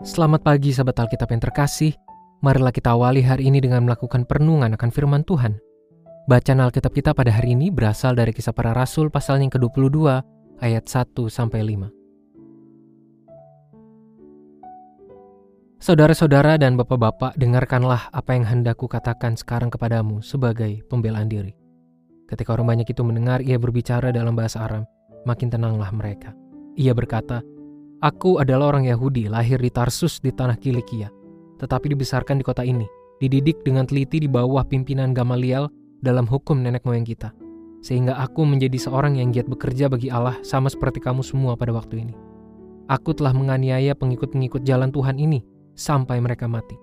Selamat pagi sahabat Alkitab yang terkasih. Marilah kita awali hari ini dengan melakukan perenungan akan firman Tuhan. Bacaan Alkitab kita pada hari ini berasal dari kisah para rasul pasal yang ke-22 ayat 1 sampai 5. Saudara-saudara dan bapak-bapak, dengarkanlah apa yang hendaku katakan sekarang kepadamu sebagai pembelaan diri. Ketika orang banyak itu mendengar ia berbicara dalam bahasa Aram, makin tenanglah mereka. Ia berkata, Aku adalah orang Yahudi, lahir di Tarsus di tanah Kilikia, tetapi dibesarkan di kota ini, dididik dengan teliti di bawah pimpinan Gamaliel dalam hukum nenek moyang kita. Sehingga aku menjadi seorang yang giat bekerja bagi Allah sama seperti kamu semua pada waktu ini. Aku telah menganiaya pengikut-pengikut jalan Tuhan ini sampai mereka mati.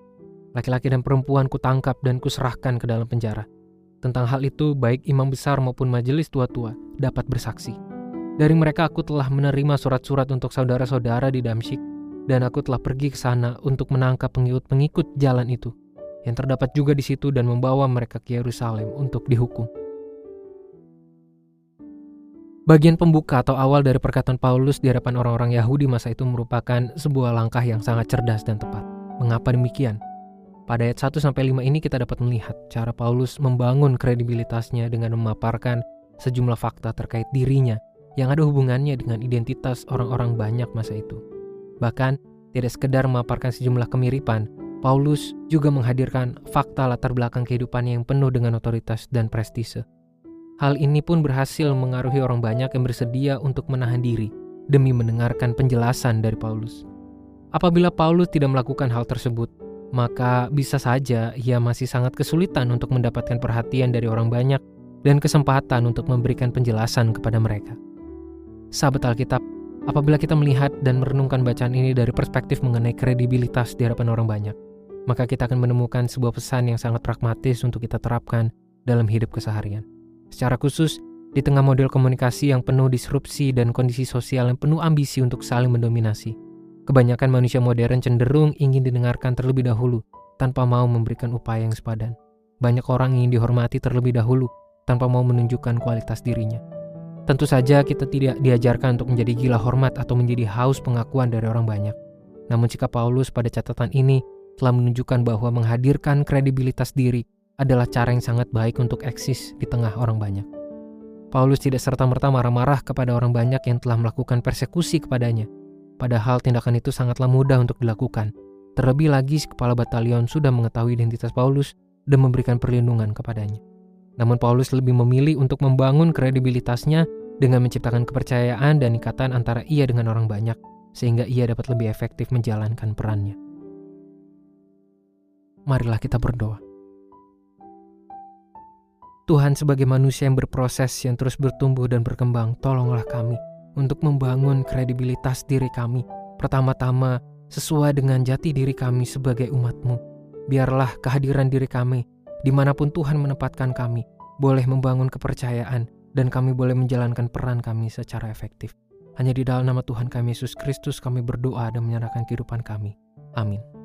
Laki-laki dan perempuan kutangkap dan kuserahkan ke dalam penjara. Tentang hal itu, baik imam besar maupun majelis tua-tua dapat bersaksi. Dari mereka aku telah menerima surat-surat untuk saudara-saudara di Damsyik, dan aku telah pergi ke sana untuk menangkap pengikut-pengikut jalan itu, yang terdapat juga di situ dan membawa mereka ke Yerusalem untuk dihukum. Bagian pembuka atau awal dari perkataan Paulus di hadapan orang-orang Yahudi masa itu merupakan sebuah langkah yang sangat cerdas dan tepat. Mengapa demikian? Pada ayat 1 5 ini kita dapat melihat cara Paulus membangun kredibilitasnya dengan memaparkan sejumlah fakta terkait dirinya yang ada hubungannya dengan identitas orang-orang banyak masa itu. Bahkan, tidak sekedar memaparkan sejumlah kemiripan, Paulus juga menghadirkan fakta latar belakang kehidupannya yang penuh dengan otoritas dan prestise. Hal ini pun berhasil mengaruhi orang banyak yang bersedia untuk menahan diri demi mendengarkan penjelasan dari Paulus. Apabila Paulus tidak melakukan hal tersebut, maka bisa saja ia masih sangat kesulitan untuk mendapatkan perhatian dari orang banyak dan kesempatan untuk memberikan penjelasan kepada mereka. Sahabat Alkitab, apabila kita melihat dan merenungkan bacaan ini dari perspektif mengenai kredibilitas di hadapan orang banyak, maka kita akan menemukan sebuah pesan yang sangat pragmatis untuk kita terapkan dalam hidup keseharian. Secara khusus, di tengah model komunikasi yang penuh disrupsi dan kondisi sosial yang penuh ambisi untuk saling mendominasi, kebanyakan manusia modern cenderung ingin didengarkan terlebih dahulu tanpa mau memberikan upaya yang sepadan. Banyak orang ingin dihormati terlebih dahulu tanpa mau menunjukkan kualitas dirinya. Tentu saja kita tidak diajarkan untuk menjadi gila hormat atau menjadi haus pengakuan dari orang banyak. Namun sikap Paulus pada catatan ini telah menunjukkan bahwa menghadirkan kredibilitas diri adalah cara yang sangat baik untuk eksis di tengah orang banyak. Paulus tidak serta-merta marah-marah kepada orang banyak yang telah melakukan persekusi kepadanya. Padahal tindakan itu sangatlah mudah untuk dilakukan. Terlebih lagi kepala batalion sudah mengetahui identitas Paulus dan memberikan perlindungan kepadanya. Namun Paulus lebih memilih untuk membangun kredibilitasnya dengan menciptakan kepercayaan dan ikatan antara ia dengan orang banyak, sehingga ia dapat lebih efektif menjalankan perannya. Marilah kita berdoa. Tuhan sebagai manusia yang berproses, yang terus bertumbuh dan berkembang, tolonglah kami untuk membangun kredibilitas diri kami. Pertama-tama, sesuai dengan jati diri kami sebagai umatmu. Biarlah kehadiran diri kami, di mana pun Tuhan menempatkan kami, boleh membangun kepercayaan, dan kami boleh menjalankan peran kami secara efektif. Hanya di dalam nama Tuhan kami Yesus Kristus kami berdoa dan menyerahkan kehidupan kami. Amin.